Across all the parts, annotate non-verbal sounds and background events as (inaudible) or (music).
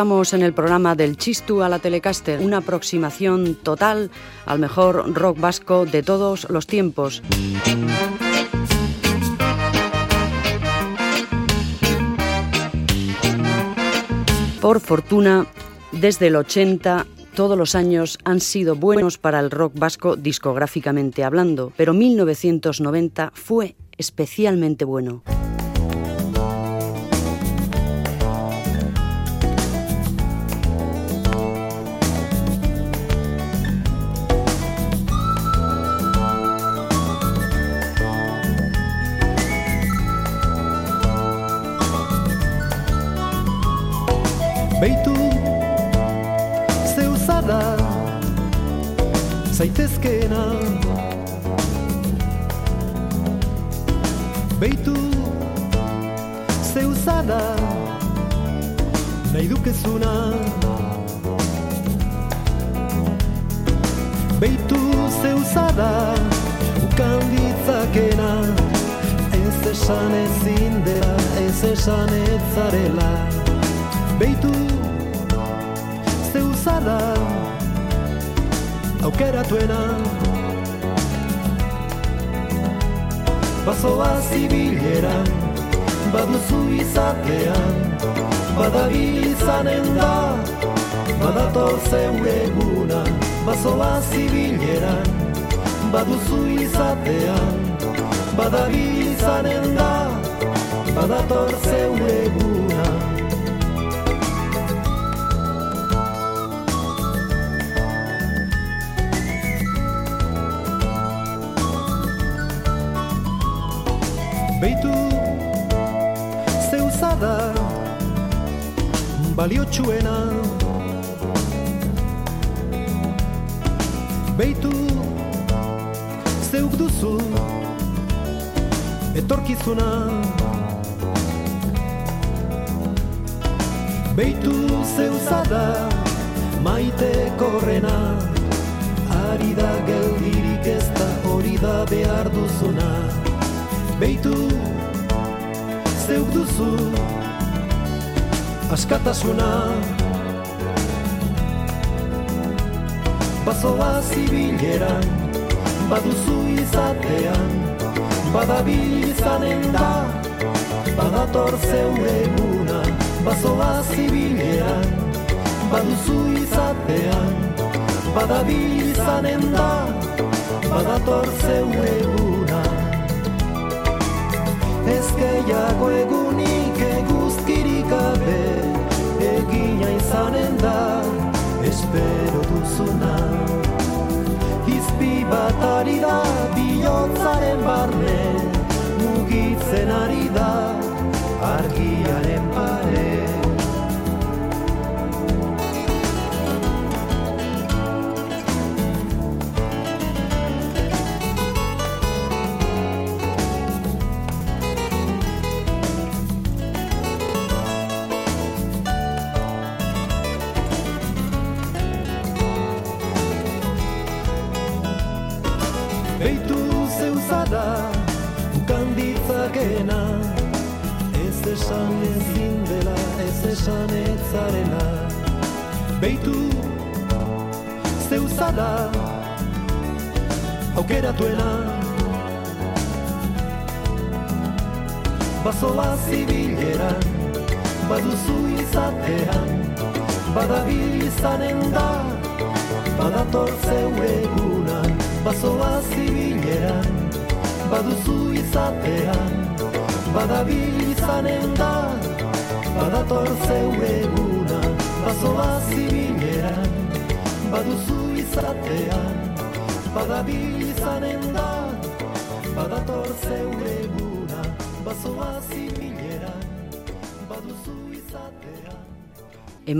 Estamos en el programa del Chistu a la Telecaster, una aproximación total al mejor rock vasco de todos los tiempos. Por fortuna, desde el 80 todos los años han sido buenos para el rock vasco discográficamente hablando, pero 1990 fue especialmente bueno. Zeuzada ukan ditzakena Ez esan ezin dela, ez esan ez zarela. Beitu zeuzada aukeratuena. Bazoa zibileran baduzu izatean Badabil izanen da badator zeure eguna Bazoa zibileran baduzu izatean Badabil izanen da badator zeure eguna. Beitu zeuzada baliotsuena. Beitu zeuk duzu etorkizuna. Beitu zeuzada maite korrena. Ari da geldirik ez da hori da behar duzuna. Beitu zeuk duzu askatasuna. Bazoa zibileran baduzu izatean Badabil izanen da badator zeure eguna Bazoa zibileran baduzu izatean Badabil izanen da badator zeure eguna. Ez gehiago egunik eguzkirik gabe Egina izanen da espero duzuna. Izpi bat bihotzaren barne Mugitzen ari da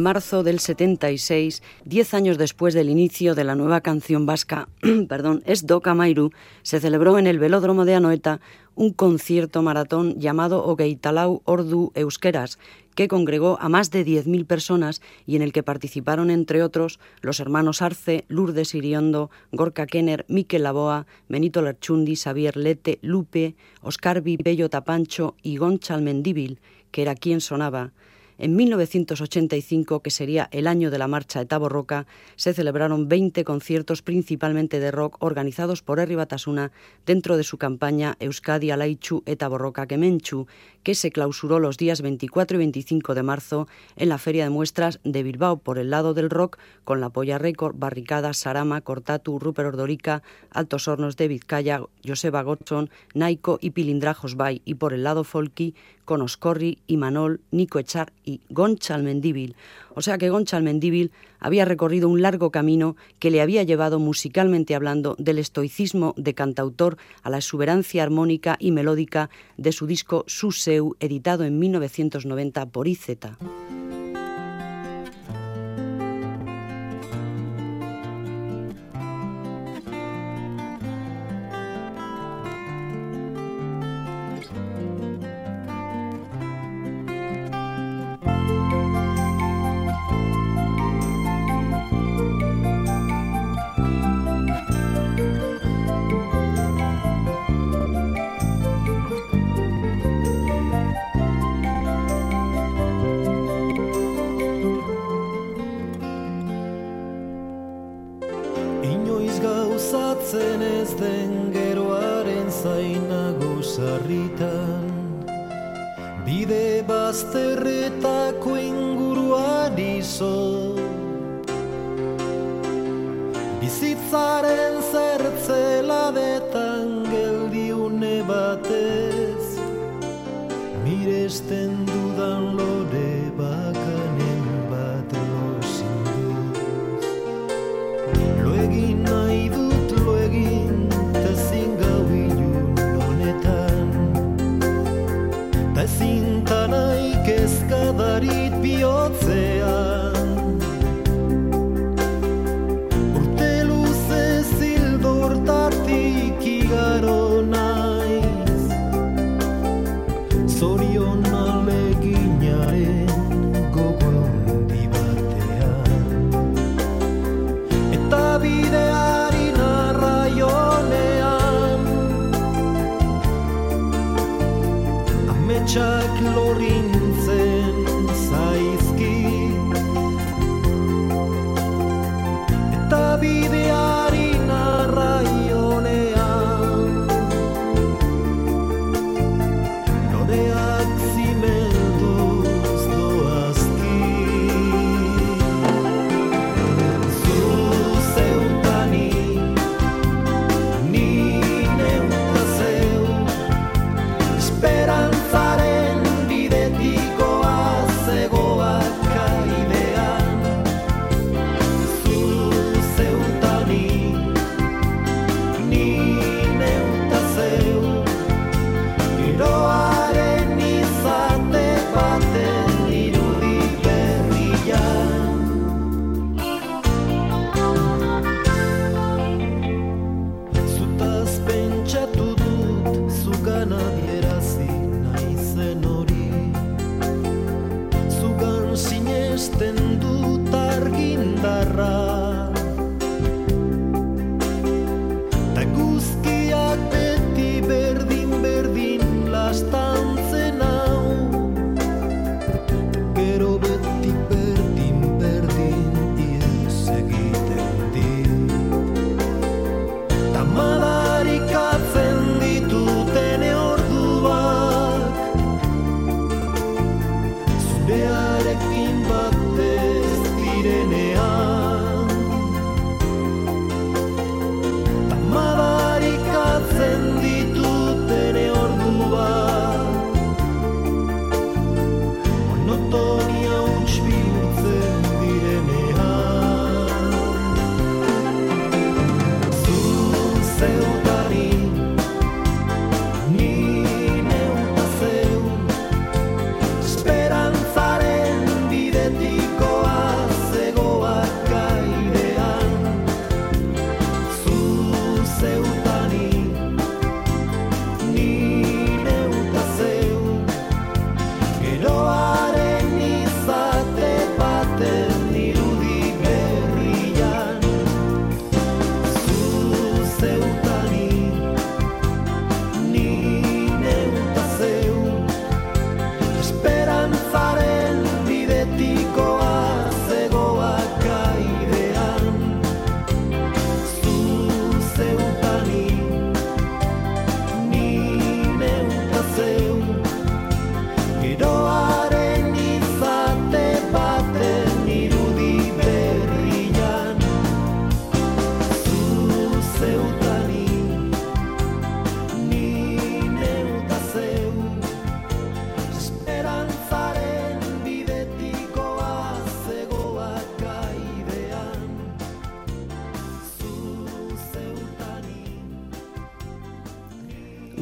En marzo del 76, diez años después del inicio de la nueva canción vasca, (clears throat) perdón, Es Doca Mairu, se celebró en el velódromo de Anoeta un concierto maratón llamado Ogeitalau Ordu Euskeras, que congregó a más de 10.000 personas y en el que participaron, entre otros, los hermanos Arce, Lourdes Iriondo, Gorka Kenner, Miquel Laboa, Benito Lerchundi, Xavier Lete, Lupe, Oscar Bello Tapancho y Goncha Almendíbil, que era quien sonaba. En 1985, que sería el año de la marcha de Roca, se celebraron 20 conciertos principalmente de rock organizados por Herri Batasuna dentro de su campaña Euskadi Alaichu eta Borroka Kemenchu, que se clausuró los días 24 y 25 de marzo en la Feria de Muestras de Bilbao por el lado del rock con la Polla Record, Barricada, Sarama, Cortatu, Rupert Ordorica, Altos Hornos de Vizcaya, Joseba Gotson, Naiko y Pilindrajos Bay y por el lado folky con Oscorri, Imanol, Nico Echar y Goncha Almendíbil. O sea que Goncha Almendíbil había recorrido un largo camino que le había llevado musicalmente hablando del estoicismo de cantautor a la exuberancia armónica y melódica de su disco Suseu, editado en 1990 por IZ.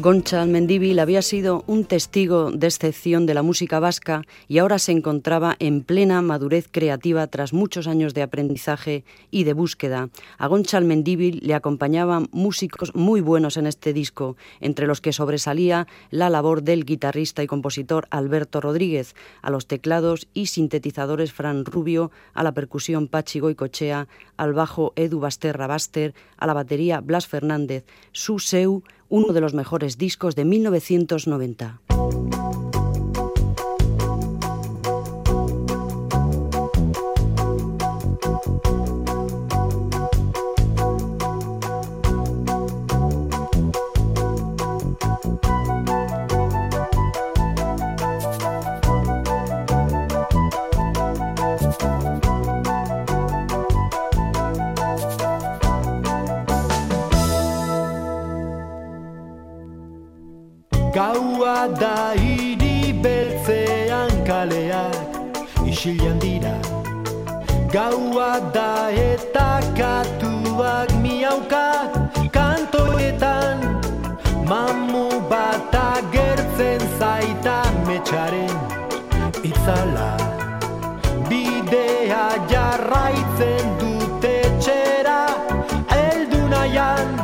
Goncha Almendíbil había sido un testigo de excepción de la música vasca y ahora se encontraba en plena madurez creativa tras muchos años de aprendizaje y de búsqueda. A Goncha Almendíbil le acompañaban músicos muy buenos en este disco, entre los que sobresalía la labor del guitarrista y compositor Alberto Rodríguez, a los teclados y sintetizadores Fran Rubio, a la percusión Pachi Goicochea, al bajo Edu Basterra Baster, a la batería Blas Fernández, su seu, uno de los mejores discos de 1990. Da hiri beltzean kaleak isilan dira Gaua da eta katuak miaukak kantoetan Mamu bat agertzen zaita metxaren itzala. Bidea jarraitzen dute txera eldu nahian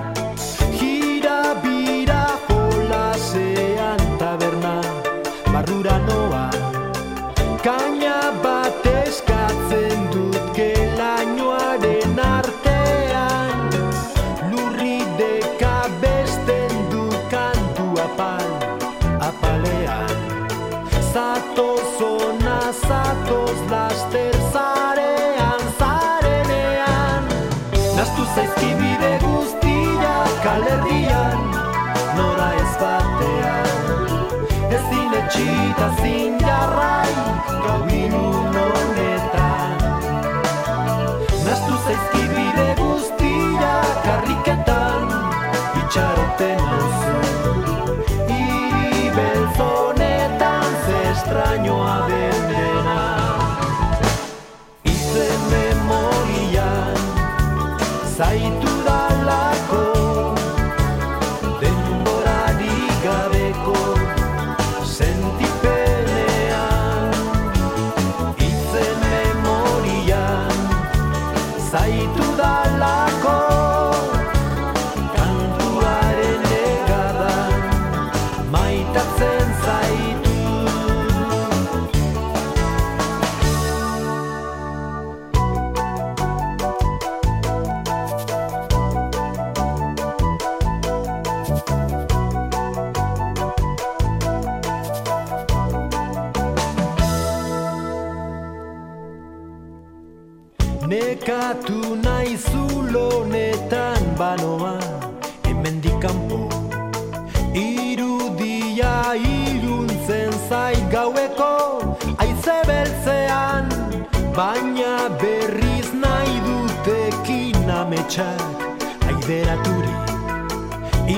baina berriz nahi dutekin ametsak aideraturi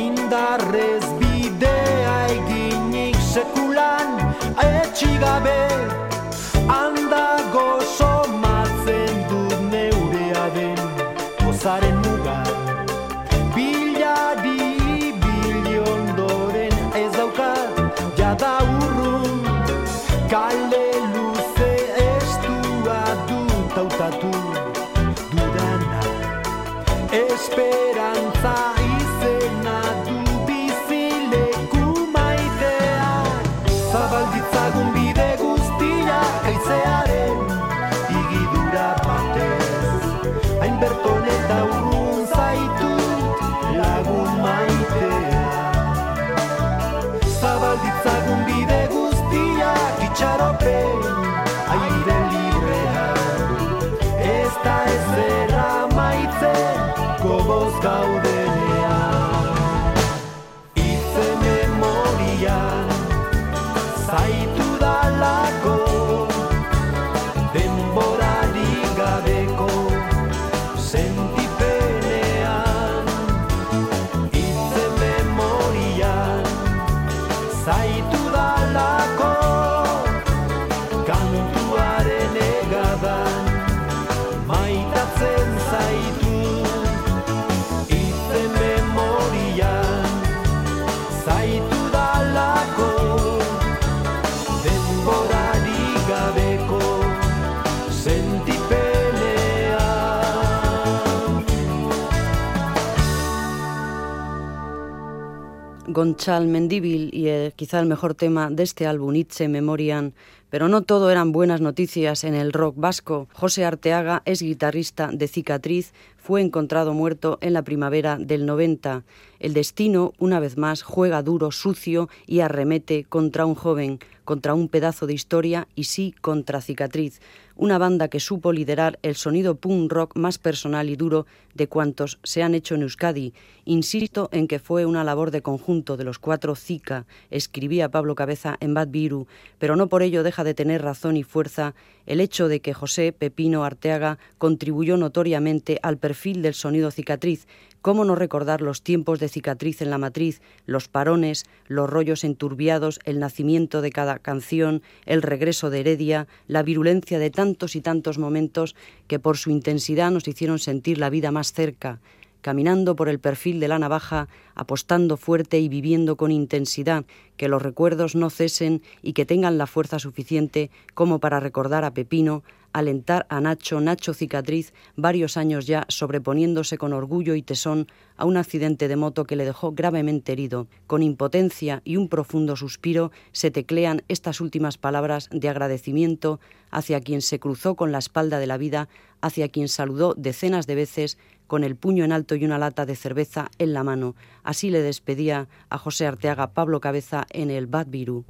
indarrez bidea eginik sekulan etxigabe handago sol Gonchal Mendíbil y quizá el mejor tema de este álbum, Itze Memorian, pero no todo eran buenas noticias en el rock vasco. José Arteaga es guitarrista de Cicatriz, fue encontrado muerto en la primavera del 90. El destino, una vez más, juega duro, sucio y arremete contra un joven, contra un pedazo de historia y sí contra Cicatriz una banda que supo liderar el sonido punk rock más personal y duro de cuantos se han hecho en Euskadi. Insisto en que fue una labor de conjunto de los cuatro Zika, escribía Pablo Cabeza en Bad Viru, pero no por ello deja de tener razón y fuerza el hecho de que José Pepino Arteaga contribuyó notoriamente al perfil del sonido cicatriz, ¿Cómo no recordar los tiempos de cicatriz en la matriz, los parones, los rollos enturbiados, el nacimiento de cada canción, el regreso de Heredia, la virulencia de tantos y tantos momentos que por su intensidad nos hicieron sentir la vida más cerca, caminando por el perfil de la navaja, apostando fuerte y viviendo con intensidad, que los recuerdos no cesen y que tengan la fuerza suficiente como para recordar a Pepino, alentar a Nacho, Nacho Cicatriz, varios años ya sobreponiéndose con orgullo y tesón a un accidente de moto que le dejó gravemente herido. Con impotencia y un profundo suspiro se teclean estas últimas palabras de agradecimiento hacia quien se cruzó con la espalda de la vida, hacia quien saludó decenas de veces con el puño en alto y una lata de cerveza en la mano. Así le despedía a José Arteaga Pablo Cabeza en el Bad Viru.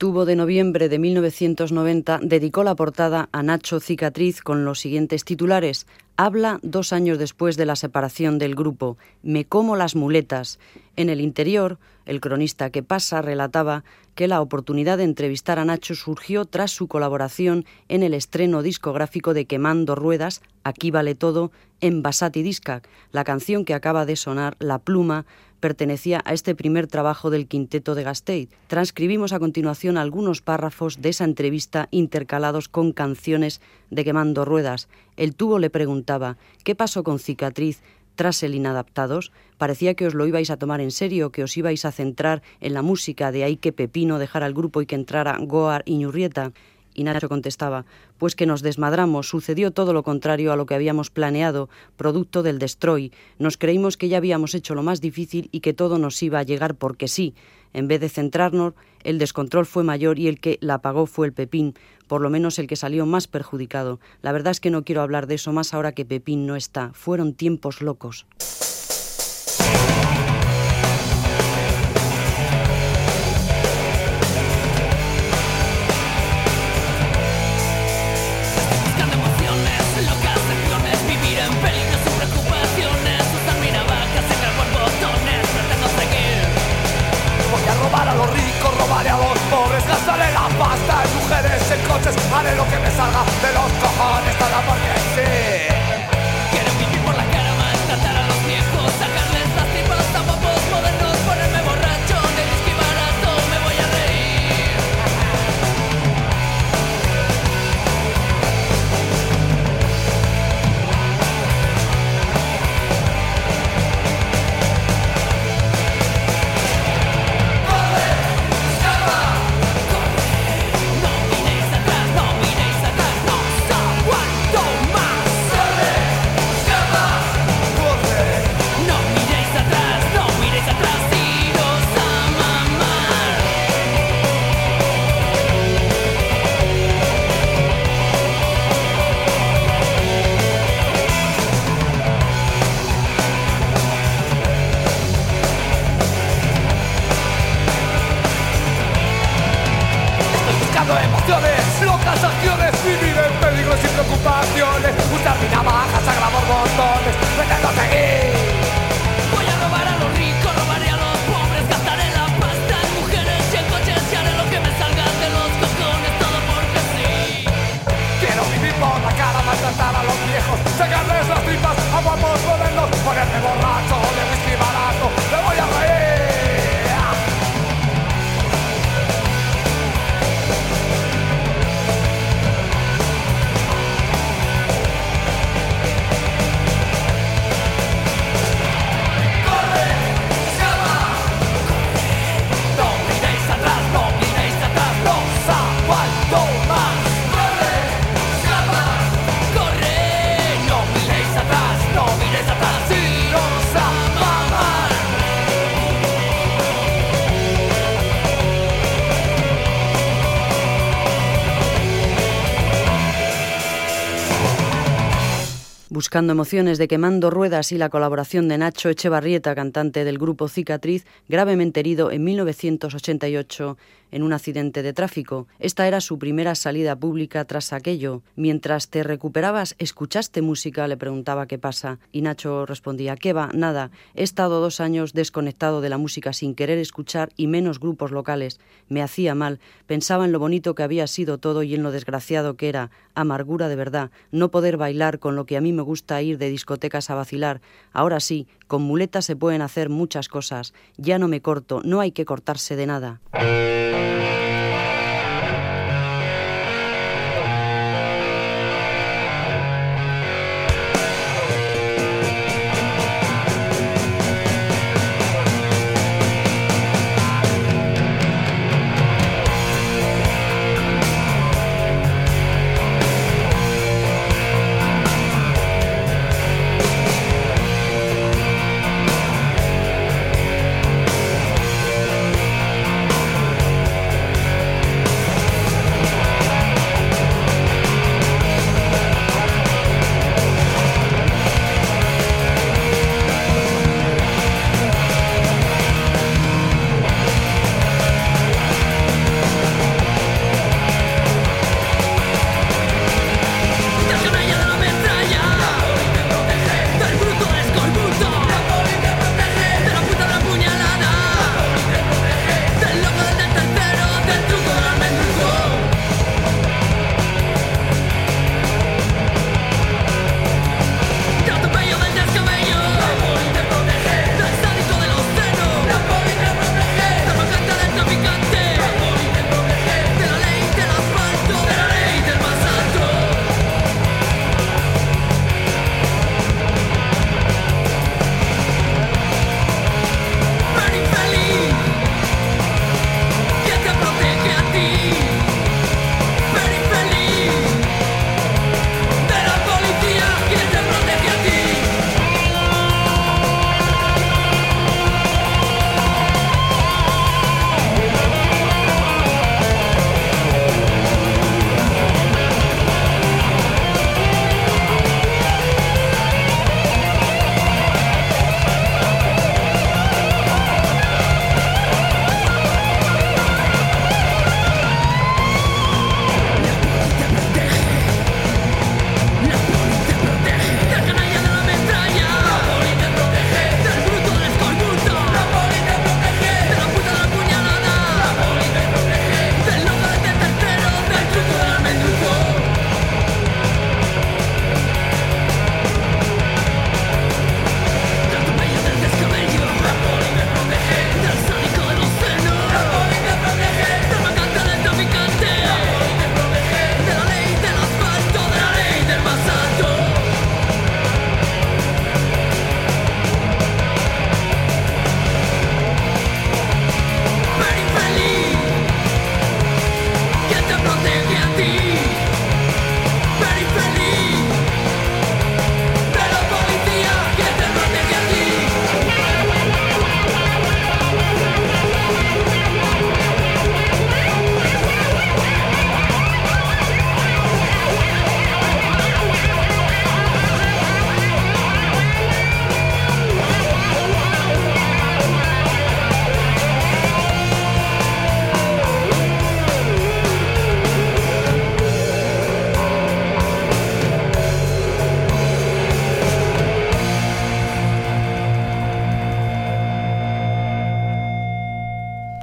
Tubo de noviembre de 1990 dedicó la portada a Nacho Cicatriz con los siguientes titulares. Habla dos años después de la separación del grupo. Me como las muletas. En el interior, el cronista que pasa relataba que la oportunidad de entrevistar a Nacho surgió tras su colaboración en el estreno discográfico de Quemando Ruedas, Aquí vale todo, en Basati Discac, la canción que acaba de sonar, La Pluma, pertenecía a este primer trabajo del quinteto de Gasteiz. Transcribimos a continuación algunos párrafos de esa entrevista intercalados con canciones de Quemando Ruedas. El tubo le preguntaba, ¿qué pasó con Cicatriz? tras el Inadaptados, parecía que os lo ibais a tomar en serio, que os ibais a centrar en la música, de ahí que Pepino dejara el grupo y que entrara Goar y Ñurrieta. Y Nacho contestaba, pues que nos desmadramos, sucedió todo lo contrario a lo que habíamos planeado, producto del destroy. Nos creímos que ya habíamos hecho lo más difícil y que todo nos iba a llegar porque sí. En vez de centrarnos, el descontrol fue mayor y el que la pagó fue el Pepín, por lo menos el que salió más perjudicado. La verdad es que no quiero hablar de eso más ahora que Pepín no está. Fueron tiempos locos. Buscando emociones de Quemando Ruedas y la colaboración de Nacho Echevarrieta, cantante del grupo Cicatriz, gravemente herido en 1988 en un accidente de tráfico. Esta era su primera salida pública tras aquello. Mientras te recuperabas, ¿escuchaste música? le preguntaba qué pasa. Y Nacho respondía, ¿qué va? Nada. He estado dos años desconectado de la música sin querer escuchar y menos grupos locales. Me hacía mal. Pensaba en lo bonito que había sido todo y en lo desgraciado que era. Amargura de verdad. No poder bailar con lo que a mí me gusta ir de discotecas a vacilar. Ahora sí, con muletas se pueden hacer muchas cosas. Ya no me corto, no hay que cortarse de nada.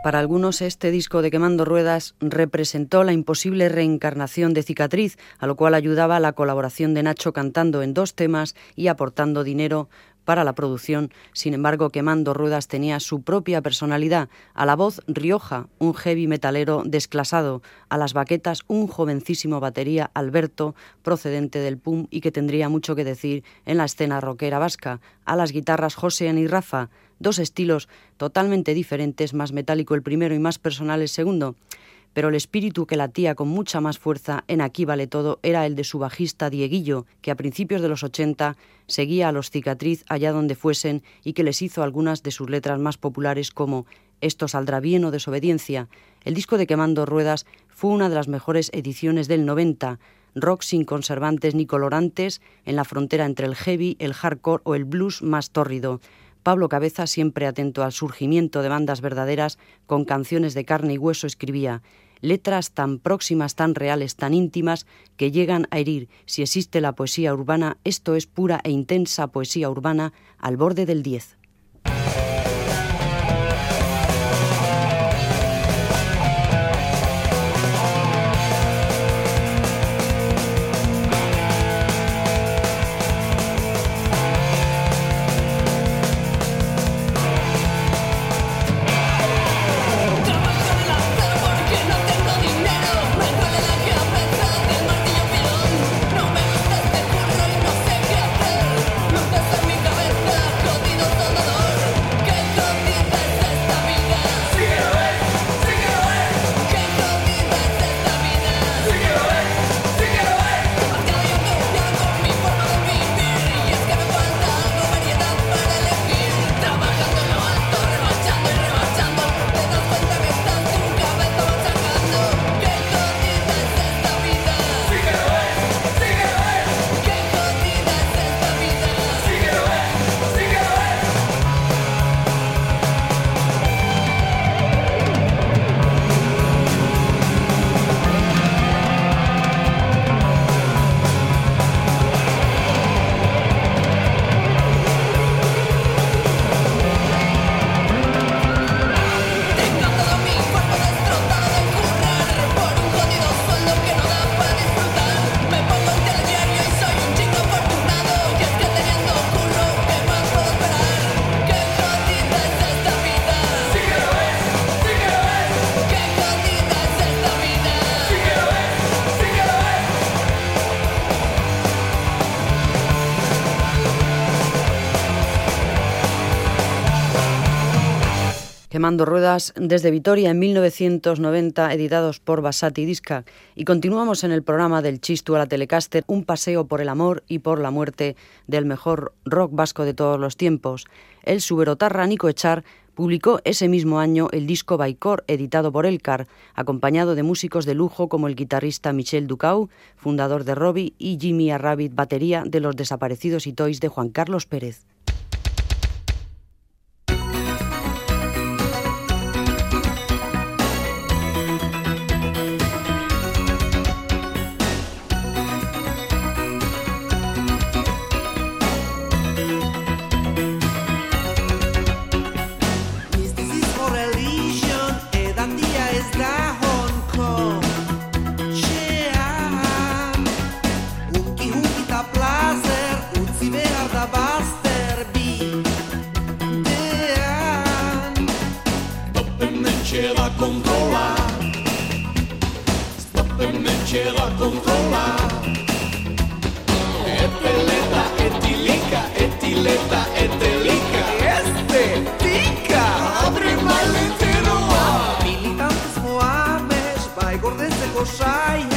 Para algunos este disco de Quemando Ruedas representó la imposible reencarnación de Cicatriz, a lo cual ayudaba la colaboración de Nacho cantando en dos temas y aportando dinero para la producción. Sin embargo, Quemando Ruedas tenía su propia personalidad. A la voz, Rioja, un heavy metalero desclasado. A las baquetas, un jovencísimo batería, Alberto, procedente del PUM y que tendría mucho que decir en la escena rockera vasca. A las guitarras, Josean y Rafa. Dos estilos totalmente diferentes, más metálico el primero y más personal el segundo pero el espíritu que latía con mucha más fuerza en Aquí vale todo era el de su bajista Dieguillo, que a principios de los 80 seguía a los cicatriz allá donde fuesen y que les hizo algunas de sus letras más populares como Esto saldrá bien o Desobediencia. El disco de Quemando Ruedas fue una de las mejores ediciones del 90, rock sin conservantes ni colorantes, en la frontera entre el heavy, el hardcore o el blues más tórrido. Pablo Cabeza, siempre atento al surgimiento de bandas verdaderas con canciones de carne y hueso, escribía letras tan próximas, tan reales, tan íntimas, que llegan a herir. Si existe la poesía urbana, esto es pura e intensa poesía urbana al borde del diez. Quemando Ruedas desde Vitoria en 1990, editados por Basati Disca. Y continuamos en el programa del Chistu a la Telecaster, un paseo por el amor y por la muerte del mejor rock vasco de todos los tiempos. El suberotarra Nico Echar publicó ese mismo año el disco Baikor, editado por Elcar, acompañado de músicos de lujo como el guitarrista Michel Ducau, fundador de Robbie, y Jimmy Arrabbit, batería de los desaparecidos y toys de Juan Carlos Pérez. cuenta etelika lica Este, tica, abre maletero Militantes moames, bai gordez de gozaia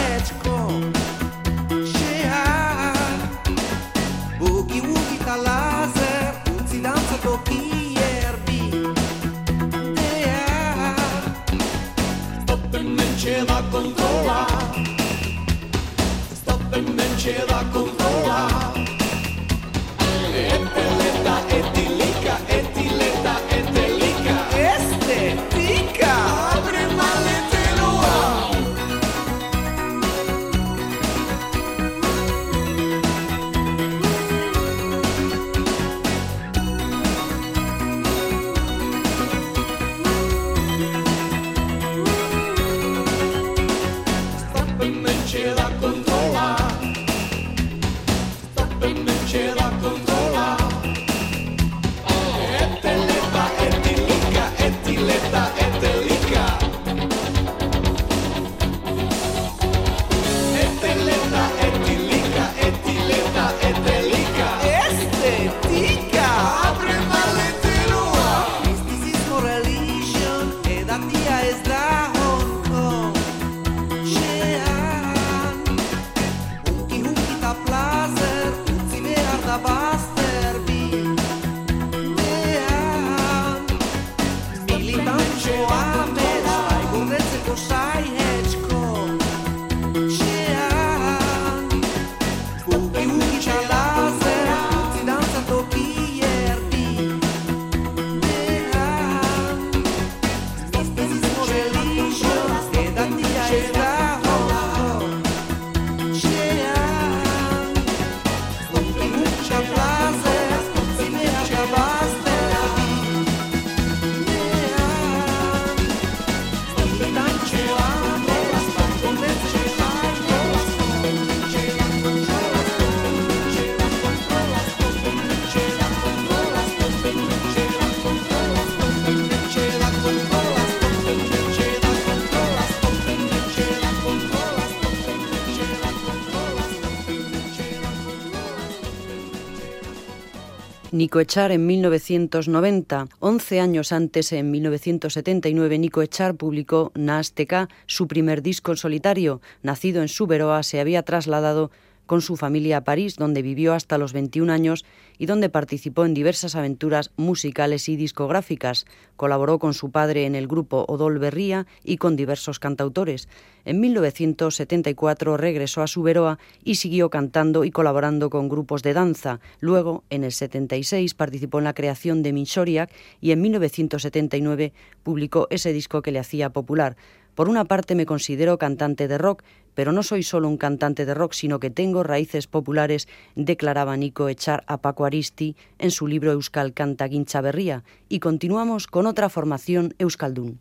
Nico Echar en 1990. Once años antes, en 1979, Nico Echar publicó Nasteca, su primer disco en solitario. Nacido en Suberoa, se había trasladado con su familia a París, donde vivió hasta los 21 años y donde participó en diversas aventuras musicales y discográficas. Colaboró con su padre en el grupo Odol Berría y con diversos cantautores. En 1974 regresó a Suberoa y siguió cantando y colaborando con grupos de danza. Luego, en el 76, participó en la creación de Minshoriak y en 1979 publicó ese disco que le hacía popular. Por una parte me considero cantante de rock, pero no soy solo un cantante de rock, sino que tengo raíces populares, declaraba Nico Echar a Paco Aristi en su libro Euskal Canta Berría. Y continuamos con otra formación Euskaldun.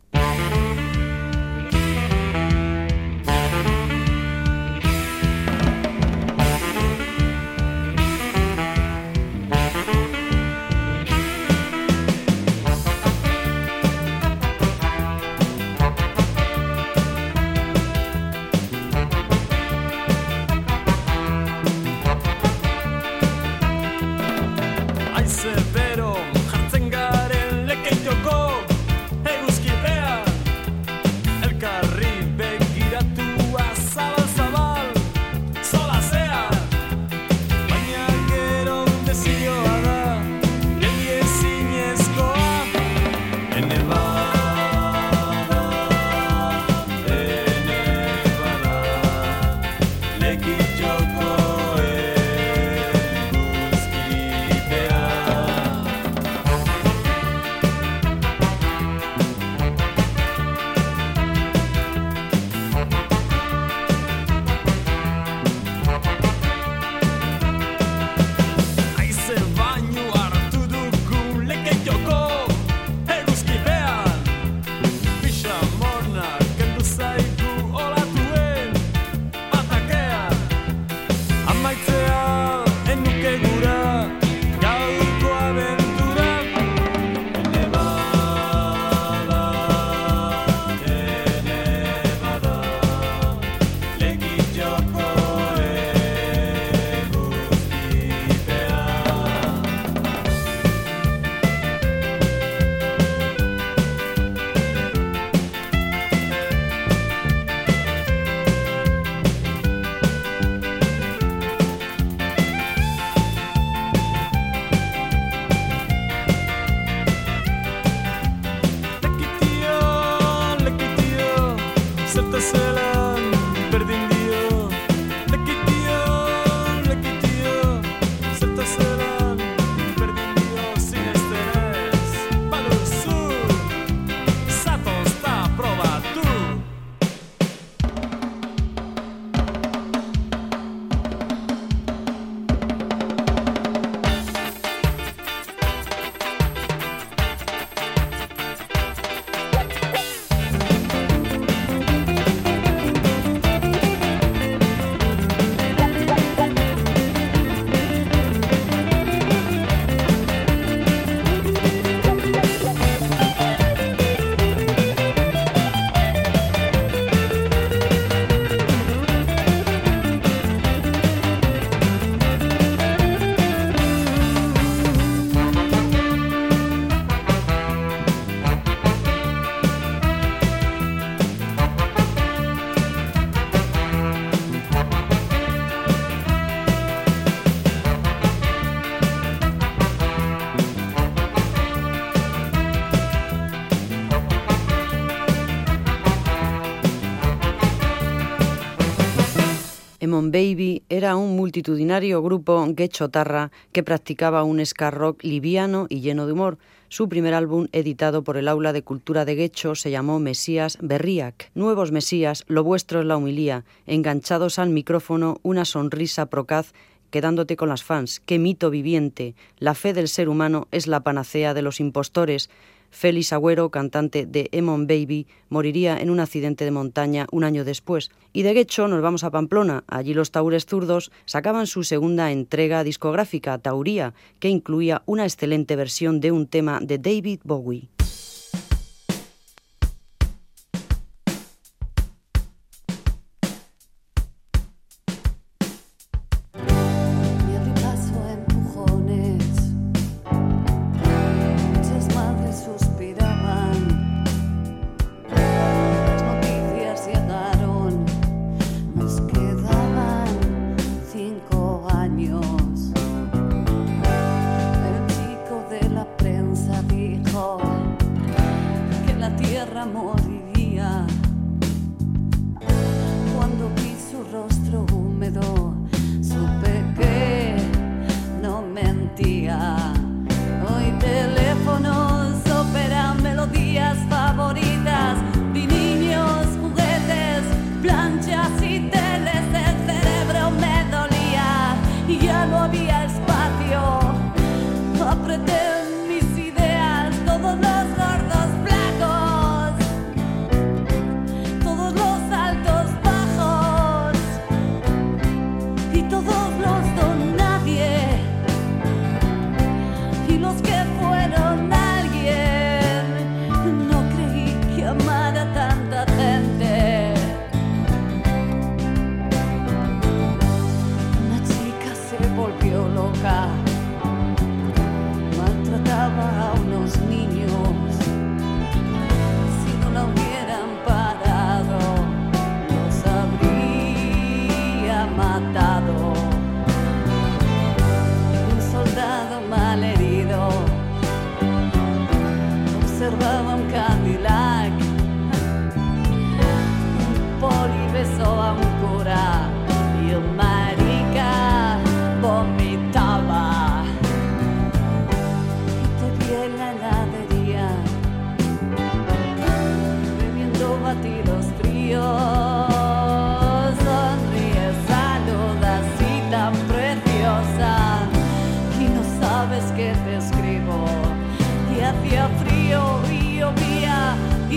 Baby era un multitudinario grupo guechotarra que practicaba un ska rock liviano y lleno de humor. Su primer álbum, editado por el Aula de Cultura de Guecho, se llamó Mesías Berriac. Nuevos Mesías, lo vuestro es la humilía, enganchados al micrófono, una sonrisa procaz quedándote con las fans. Qué mito viviente. La fe del ser humano es la panacea de los impostores. Félix Agüero, cantante de Emon Baby, moriría en un accidente de montaña un año después. Y de Guecho nos vamos a Pamplona. Allí los Taures Zurdos sacaban su segunda entrega discográfica, Tauría, que incluía una excelente versión de un tema de David Bowie.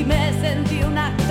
me sentí una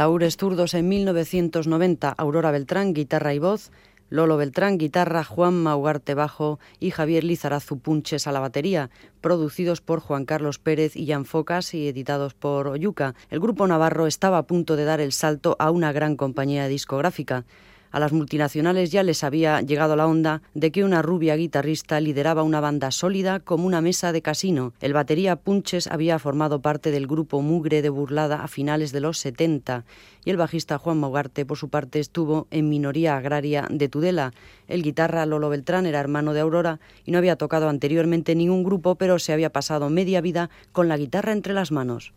Taúres Zurdos en 1990, Aurora Beltrán, guitarra y voz, Lolo Beltrán, guitarra, Juan Maugarte bajo y Javier Lizarazu Punches a la batería, producidos por Juan Carlos Pérez y Jan Focas y editados por Oyuca. El grupo navarro estaba a punto de dar el salto a una gran compañía discográfica. A las multinacionales ya les había llegado la onda de que una rubia guitarrista lideraba una banda sólida como una mesa de casino. El batería Punches había formado parte del grupo Mugre de Burlada a finales de los 70 y el bajista Juan Mogarte, por su parte, estuvo en minoría agraria de Tudela. El guitarra Lolo Beltrán era hermano de Aurora y no había tocado anteriormente ningún grupo, pero se había pasado media vida con la guitarra entre las manos.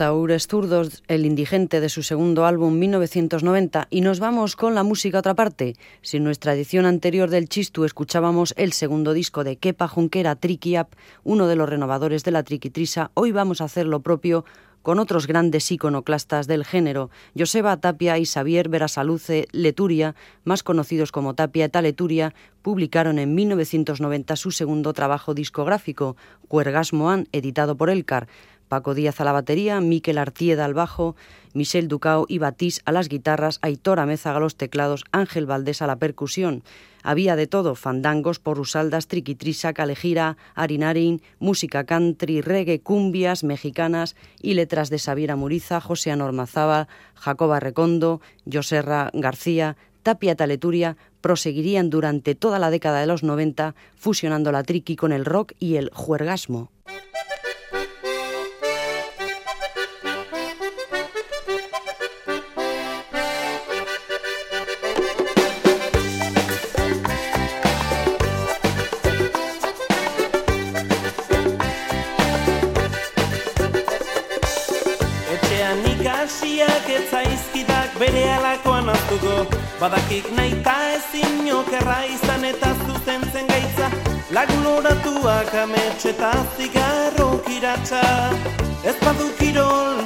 Taures Zurdos, el indigente de su segundo álbum 1990, y nos vamos con la música a otra parte. Si en nuestra edición anterior del Chistu escuchábamos el segundo disco de Kepa Junquera, Tricky uno de los renovadores de la Triquitrisa, hoy vamos a hacer lo propio con otros grandes iconoclastas del género, Joseba Tapia y Xavier Verasaluce Leturia, más conocidos como Tapia eta Leturia, publicaron en 1990 su segundo trabajo discográfico, Cuergasmoan, editado por Elcar. Paco Díaz a la batería, Miquel Artieda al bajo, Michel Ducao y Batís a las guitarras, Aitor Amézaga a los teclados, Ángel Valdés a la percusión. Había de todo, fandangos, porrusaldas, triquitrisa, calejira, harinarín, música country, reggae, cumbias, mexicanas y letras de Xaviera Muriza, José Anormazaba, Jacoba Recondo, Joserra García, Tapia Taleturia proseguirían durante toda la década de los 90 fusionando la triqui con el rock y el juergasmo. Badakik nahi ta ezin jokerra izan eta zuzen zen gaitza. Lagun horatuak ametxeta zigarro kiratxa Ez badu kirol,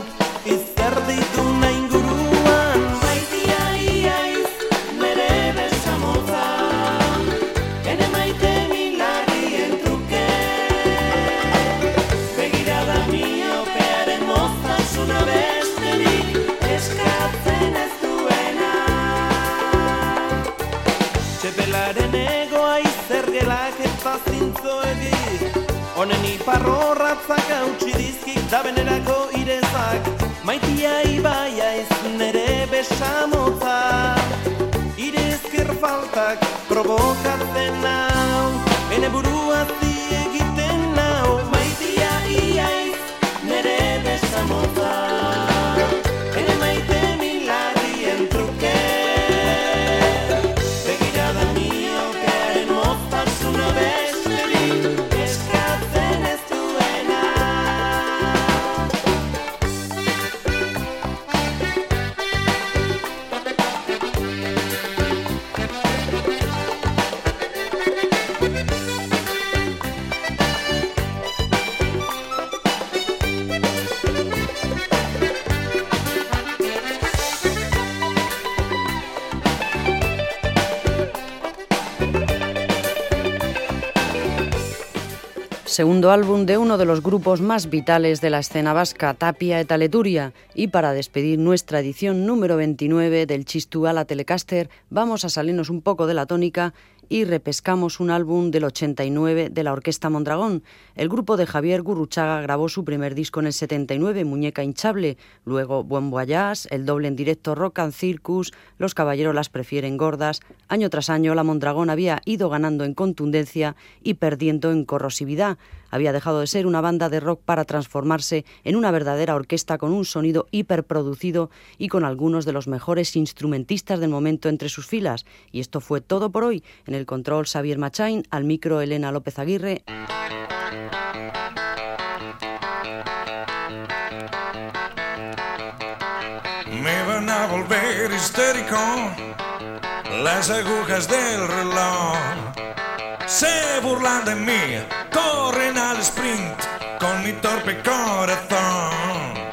segundo álbum de uno de los grupos más vitales de la escena vasca, Tapia eta Leturia. Y para despedir nuestra edición número 29 del Chistu a la Telecaster, vamos a salirnos un poco de la tónica y repescamos un álbum del 89 de la Orquesta Mondragón. El grupo de Javier Gurruchaga grabó su primer disco en el 79, Muñeca Hinchable, luego Buen Voyage, el doble en directo Rock and Circus, Los Caballeros las prefieren gordas. Año tras año la Mondragón había ido ganando en contundencia y perdiendo en corrosividad. Había dejado de ser una banda de rock para transformarse en una verdadera orquesta con un sonido hiperproducido y con algunos de los mejores instrumentistas del momento entre sus filas. Y esto fue todo por hoy. En el control Xavier Machain, al micro Elena López Aguirre. Me van a volver histérico las agujas del reloj. Se burlan de mí, corren al sprint con mi torpe corazón.